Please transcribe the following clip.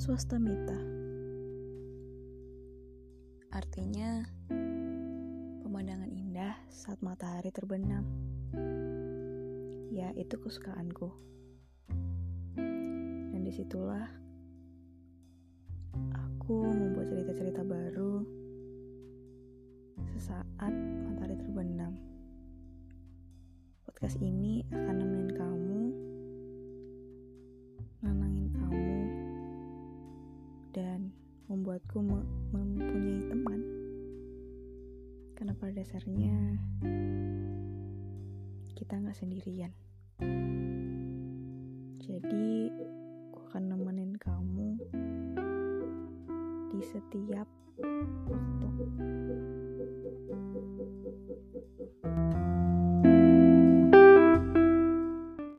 Swastamita Artinya pemandangan indah saat matahari terbenam. Ya, itu kesukaanku. Dan di situlah aku membuat cerita-cerita baru sesaat matahari terbenam. Podcast ini akan nemenin kamu, membuatku me mempunyai teman. Karena pada dasarnya kita nggak sendirian. Jadi, aku akan nemenin kamu di setiap.